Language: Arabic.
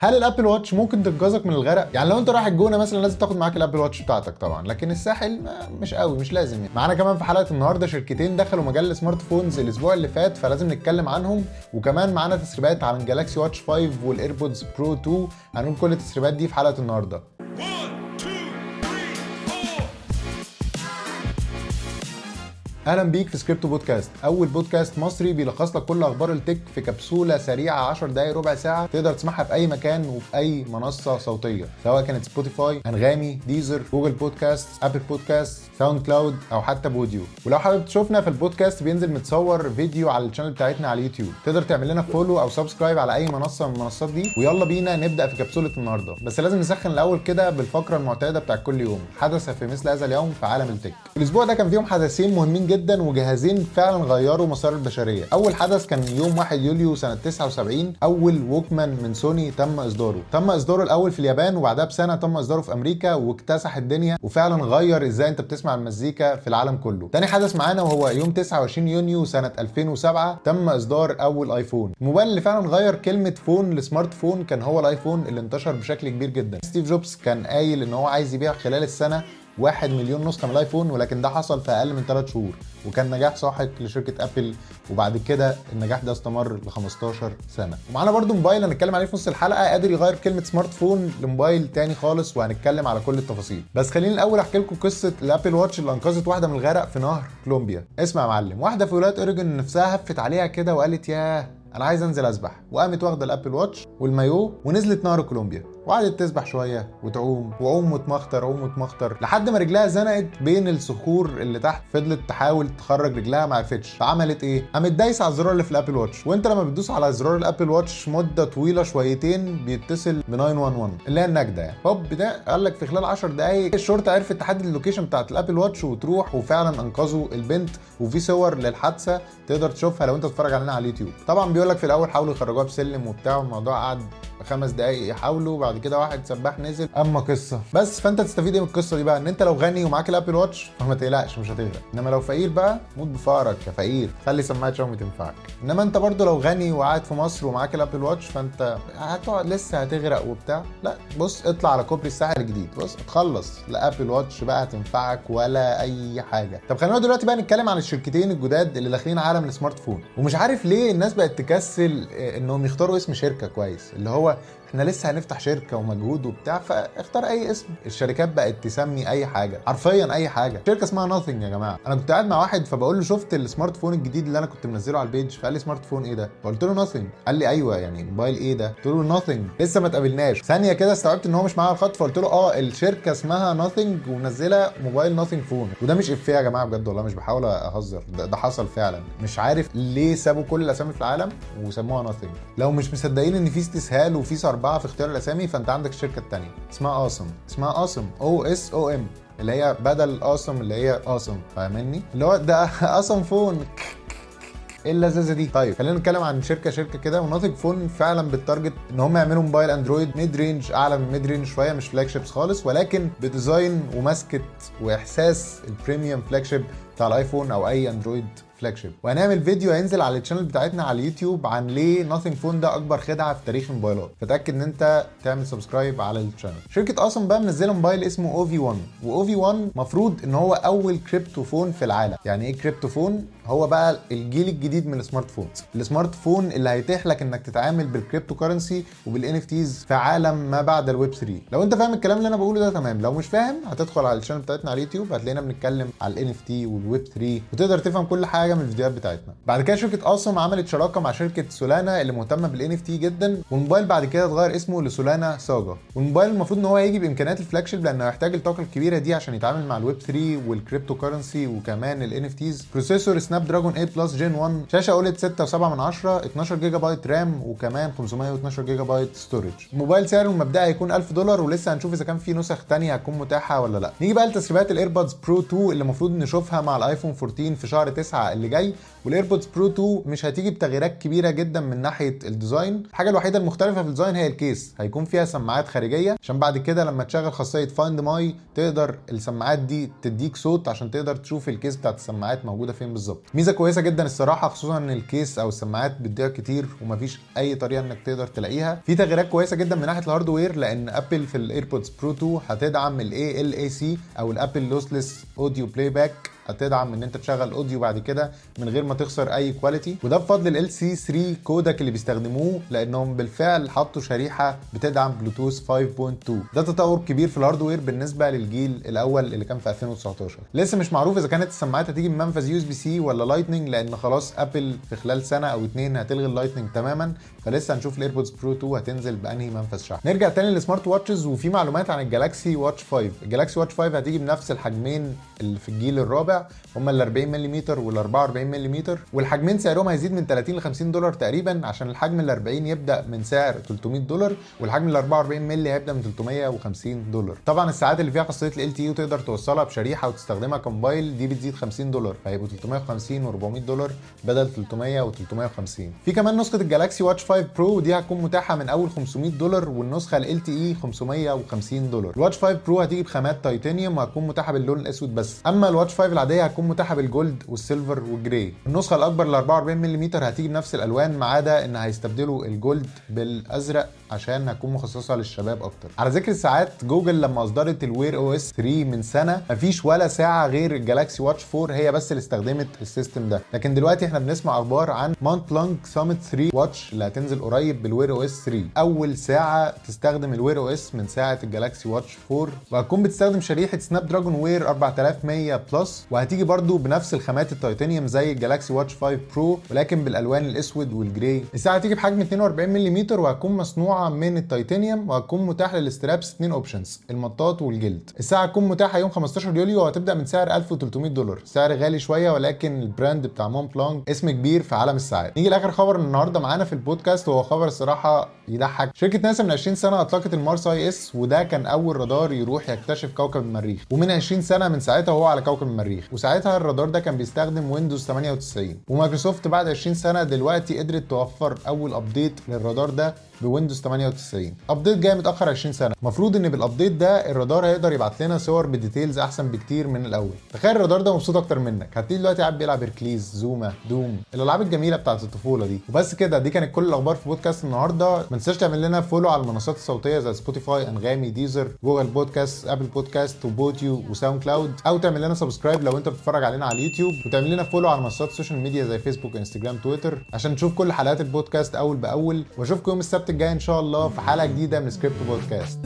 هل ال Apple Watch ممكن تنقذك من الغرق؟ يعني لو أنت رايح الجونة مثلا لازم تاخد معاك ال Apple Watch بتاعتك طبعا، لكن الساحل ما- مش قوي مش لازم يعني. معانا كمان في حلقة النهارده شركتين دخلوا مجال ال smart phones الأسبوع اللي فات فلازم نتكلم عنهم، وكمان معانا تسريبات عن ال Galaxy Watch 5 وال AirPods Pro 2 هنقول كل التسريبات دي في حلقة النهارده. أهلا بيك في سكريبتو بودكاست أول بودكاست مصري بيلخص لك كل أخبار ال tech في كبسولة سريعة 10 دقائق ربع ساعة تقدر تسمعها في أي مكان وفي أي منصة صوتية سواء كانت Spotify أنغامي Deezer Google Podcast Apple Podcast SoundCloud أو حتى Podeo. ولو حابب تشوفنا في البودكاست بينزل متصور فيديو على ال channel بتاعتنا على اليوتيوب. تقدر تعمل لنا follow أو subscribe على أي منصة من المنصات دي. ويلا بينا نبدأ في كبسولة النهارده. بس لازم نسخن الأول كده بالفقرة المعتادة بتاع كل يوم حدث في مثل هذا اليوم في عالم ال tech. الأسبوع ده كان فيهم حدثين مهمين جدا وجهازين فعلا غيروا مسار البشرية. أول حدث كان يوم 1 يوليو سنة 79 أول Walkman من سوني تم إصداره. تم إصداره الأول في اليابان وبعدها بسنة تم إصداره في أمريكا واكتسح الدنيا وفعلا غير. إزاي أنت بتسمع المزيكا في العالم كله؟ تاني حدث معانا وهو يوم 29 يونيو سنة 2007 تم إصدار أول آيفون. الموبايل اللي فعلا غير كلمة phone ل smart phone كان هو الآيفون اللي انتشر بشكل كبير جدا. ستيف جوبز كان قايل إن هو عايز يبيع خلال السنة واحد مليون نسخة من الآيفون ولكن ده حصل في أقل من 3 شهور وكان نجاح ساحق لشركة أبل وبعد كده النجاح ده استمر ل 15 سنة. ومعانا برضو موبايل هنتكلم عليه في نص الحلقة قادر يغير كلمة smart phone لموبايل تاني خالص وهنتكلم على كل التفاصيل. بس خليني الأول أحكي لكم قصة ال Apple Watch اللي أنقذت واحدة من الغرق في نهر كولومبيا. اسمع يا معلم واحدة في ولاية أوريجون نفسها هفت عليها كده وقالت ياه أنا عايز انزل اسبح وقامت واخده ال Apple Watch والمايو ونزلت نهر كولومبيا. وقعدت تسبح شوية وتعوم وعوم وتمخطر عوم وتمخطر لحد ما رجلها زنقت بين الصخور اللي تحت. فضلت تحاول تخرج رجلها ما عرفتش. فعملت إيه؟ قامت دايسة على الزرار اللي في ال Apple Watch. وأنت لما بتدوس على زرار ال Apple Watch مدة طويلة شويتين بيتصل ب 911 اللي هي النجدة يعني. هوب ده قال لك في خلال 10 دقائق الشرطة عرفت تحدد ال location بتاعت ال Apple Watch وتروح وفعلا أنقذوا البنت. وفي صور للحادثة تقدر تشوفها لو أنت بتتفرج علينا على اليوتيوب. طبعا بيقول لك في الأول حاولوا يخرجوها بسلم وبتاع والموضوع قعد خمس دقايق يحاولوا وبعد كده واحد سباح نزل أما قصة. بس فأنت تستفيد إيه من القصة دي بقى؟ إن أنت لو غني ومعاك ال Apple Watch فما تقلقش مش هتغرق. إنما لو فقير بقى موت بفقرك يا فقير. خلي سماعة شاومي تنفعك. إنما أنت برضو لو غني وقاعد في مصر ومعاك ال Apple Watch فأنت هتقعد لسه هتغرق وبتاع. لا بص اطلع على كوبري الساحل الجديد. بص اتخلص لا Apple Watch بقى هتنفعك ولا أي حاجة. طب خلينا دلوقتي بقى نتكلم عن الشركتين الجداد اللي داخلين عالم ال smart phone ومش عارف ليه الناس بقت تكسل آه، إنهم يختاروا اسم شركة كويس اللي هو Кирова إحنا لسه هنفتح شركة ومجهود وبتاع فاختار أي اسم. الشركات بقت تسمي أي حاجة حرفيا أي حاجة. شركة اسمها nothing يا جماعة. أنا كنت قاعد مع واحد فبقول له شفت ال smart phone الجديد اللي أنا كنت منزله على ال page فقال لي smart phone إيه ده؟ فقلت له nothing. قال لي أيوه يعني موبايل إيه ده؟ قلت له nothing. لسه ما اتقابلناش. ثانية كده استوعبت إن هو مش معايا الخط فقلت له آه الشركة اسمها nothing ومنزله موبايل Nothing Phone وده مش إفيه يا جماعة بجد والله مش بحاول أهزر. ده, ده حصل فعلا. مش عارف ليه سابوا كل الأسامي في العالم وسموها nothing. لو مش مصدقين إن في استسهال وفي سربعه في اختيار الأسامي فأنت عندك الشركة الثانية اسمها OSOM. اسمها OSOM. O S O M. اللي هي بدل awesome اللي هي OSOM. فاهمني؟ اللي هو ده OSOM phone. إيه اللذاذة دي؟ طيب خلينا نتكلم عن شركة شركة كده. و Nothing Phone فعلا بال target إن هم يعملوا موبايل Android mid-range أعلى من mid-range شوية مش flagships خالص ولكن ب design وماسكه وإحساس ال premium flagship بتاع الايفون أو اي Android flagship وهنعمل فيديو هينزل على ال channel بتاعتنا على اليوتيوب عن ليه Nothing Phone ده أكبر خدعة في تاريخ الموبايلات. فتأكد إن أنت تعمل subscribe على ال channel شركة أصلا بقى منزلة موبايل اسمه OV1 و OV1 مفروض إن هو أول crypto phone في العالم. يعني إيه crypto phone هو بقى الجيل الجديد من ال smart phones ال smart phone اللي هيتيح لك إنك تتعامل بال crypto currency وبال NFTs في عالم ما بعد الويب 3 لو أنت فاهم الكلام اللي أنا بقوله ده تمام. لو مش فاهم هتدخل على ال channel بتاعتنا على اليوتيوب هتلاقينا بنتكلم على ال NFT وال Web 3 وتقدر تفهم كل حاجة من الفيديوهات بتاعتنا. بعد كده شركة OSOM عملت شراكة مع شركة Solana اللي مهتمة بال NFT جدا والموبايل بعد كده اتغير اسمه ل Solana Saga. والموبايل المفروض إن هو يجي بامكانيات ال flagship لأنه هيحتاج الطاقة الكبيرة دي عشان يتعامل مع الويب 3 وال crypto currency وكمان ال NFTs processor Snapdragon 8 Plus Gen 1 شاشة OLED 6.7 من 10 12 جيجا بايت RAM وكمان 512 جيجا بايت storage الموبايل سعره المبدئي هيكون 1000 دولار ولسه هنشوف إذا كان في نسخ تانية هتكون متاحة ولا لأ. نيجي بقى لتسريبات ال AirPods Pro 2 اللي المفروض نشوفها مع الايفون 14 في شهر 9 اللي جاي وال AirPods Pro 2 مش هتيجي بتغييرات كبيرة جدا من ناحية ال design الحاجة الوحيدة المختلفة في ال design هي ال case هيكون فيها سماعات خارجية عشان بعد كده لما تشغل خاصية Find My تقدر السماعات دي تديك صوت عشان تقدر تشوف ال case بتاعت السماعات موجودة فين بالظبط. ميزة كويسة جدا الصراحة خصوصا إن ال case أو السماعات بتضيع كتير ومفيش أي طريقة إنك تقدر تلاقيها. في تغييرات كويسة جدا من ناحية ال hardware لأن ابل في ال AirPods Pro 2 هتدعم ال ALAC أو ال Apple lossless audio playback هتدعم ان انت تشغل audio بعد كده من غير ما تخسر اي quality وده بفضل LC3 codec اللي بيستخدموه لانهم بالفعل حطوا شريحة بتدعم بلوتوث 5.2 ده تطور كبير في ال hardware بالنسبة للجيل الأول اللي كان في 2019 لسه مش معروف إذا كانت السماعات هتيجي من منفذ USB-C ولا Lightning لأن خلاص ابل في خلال سنة أو اتنين هتلغي ال Lightning تماما. فلسه هنشوف ال AirPods Pro 2 هتنزل بأنهي منفذ شحن. نرجع تاني لل smart watches وفي معلومات عن ال Galaxy Watch 5 ال Galaxy Watch 5 هتيجي بنفس الحجمين اللي في الجيل الرابع. هما ال 40 ملم وال 44 ملم والحجمين سعرهم هيزيد من 30 ل 50 دولار تقريبا عشان الحجم ال 40 يبدأ من سعر 300 دولار والحجم ال 44 مللي هيبدأ من 350 دولار. طبعا الساعات اللي فيها خاصيه ال LTE وتقدر توصلها بشريحة وتستخدمها كموبايل دي بتزيد 50 دولار فهيبقوا 350 و400 دولار بدل 300 و350 في كمان نسخة ال Galaxy Watch 5 Pro ودي هتكون متاحة من أول 500 دولار والنسخة ال LTE 550 دولار. ال Watch 5 Pro هتيجي بخامات تيتانيوم وهتكون متاحة باللون الأسود بس. أما ال Watch 5 العاديه هتكون متاحة بال gold وال silver وال gray. النسخة الأكبر ال 44 ملم هتيجي بنفس الألوان ما عدا إن هيستبدلوا ال gold بالأزرق عشان هتكون مخصصة للشباب أكتر. على ذكر الساعات جوجل لما أصدرت ال Wear OS 3 من سنة مفيش ولا ساعة غير ال Galaxy Watch 4 هي بس اللي استخدمت ال system ده. لكن دلوقتي إحنا بنسمع أخبار عن Montblanc Summit 3 watch اللي هتنزل قريب بال Wear OS 3 أول ساعة تستخدم ال Wear OS من ساعة ال Galaxy Watch 4 وهتكون بتستخدم شريحة Snapdragon Wear 4100 Plus وهتيجي برضو بنفس الخامات التيتانيوم زي ال Galaxy Watch 5 Pro ولكن بالألوان الأسود وال gray الساعة هتيجي بحجم 42 ملم وهتكون مصنوعة من التيتانيوم وهتكون متاح لل straps اثنين options المطاط والجلد. الساعة هتكون متاحة يوم 15 يوليو وهتبدأ من سعر 1300 دولار. سعر غالي شوية ولكن ال brand بتاع Montblanc اسم كبير في عالم الساعات نيجي لآخر خبر النهارده معانا في البودكاست وهو خبر الصراحه يضحك. شركة ناسا من 20 سنة أطلقت ال MARSIS وده كان أول رادار يروح يكتشف كوكب المريخ. ومن 20 سنة من ساعتها وهو على كوكب المريخ. وساعتها الرادار ده كان بيستخدم Windows 98 ومايكروسوفت بعد 20 سنة دلوقتي قدرت توفر أول update للرادار ده ب Windows 98 update جاي متأخر 20 سنة. المفروض إن بال update ده الرادار هيقدر يبعت لنا صور ب details أحسن بكتير من الأول. تخيل الرادار ده مبسوط أكتر منك. هتلاقيه دلوقتي قاعد بيلعب Hercules Zuma Doom الألعاب الجميلة بتاعت الطفولة دي. وبس كده دي كانت كل الأخبار في بودكاست النهارده. ما تنساش تعمل لنا follow على المنصات الصوتية زي Spotify أنغامي Deezer Google Podcasts Apple Podcasts و Podeo و SoundCloud أو تعمل لنا subscribe لو أنت بتتفرج علينا على اليوتيوب. وتعمل لنا follow على منصات ال social media زي فيسبوك انستجرام تويتر عشان تشوف كل حلقات البودكاست أول بأول. وأشوفكم يوم السبت الجاي إن شاء الله في حلقة جديدة من سكريبت بودكاست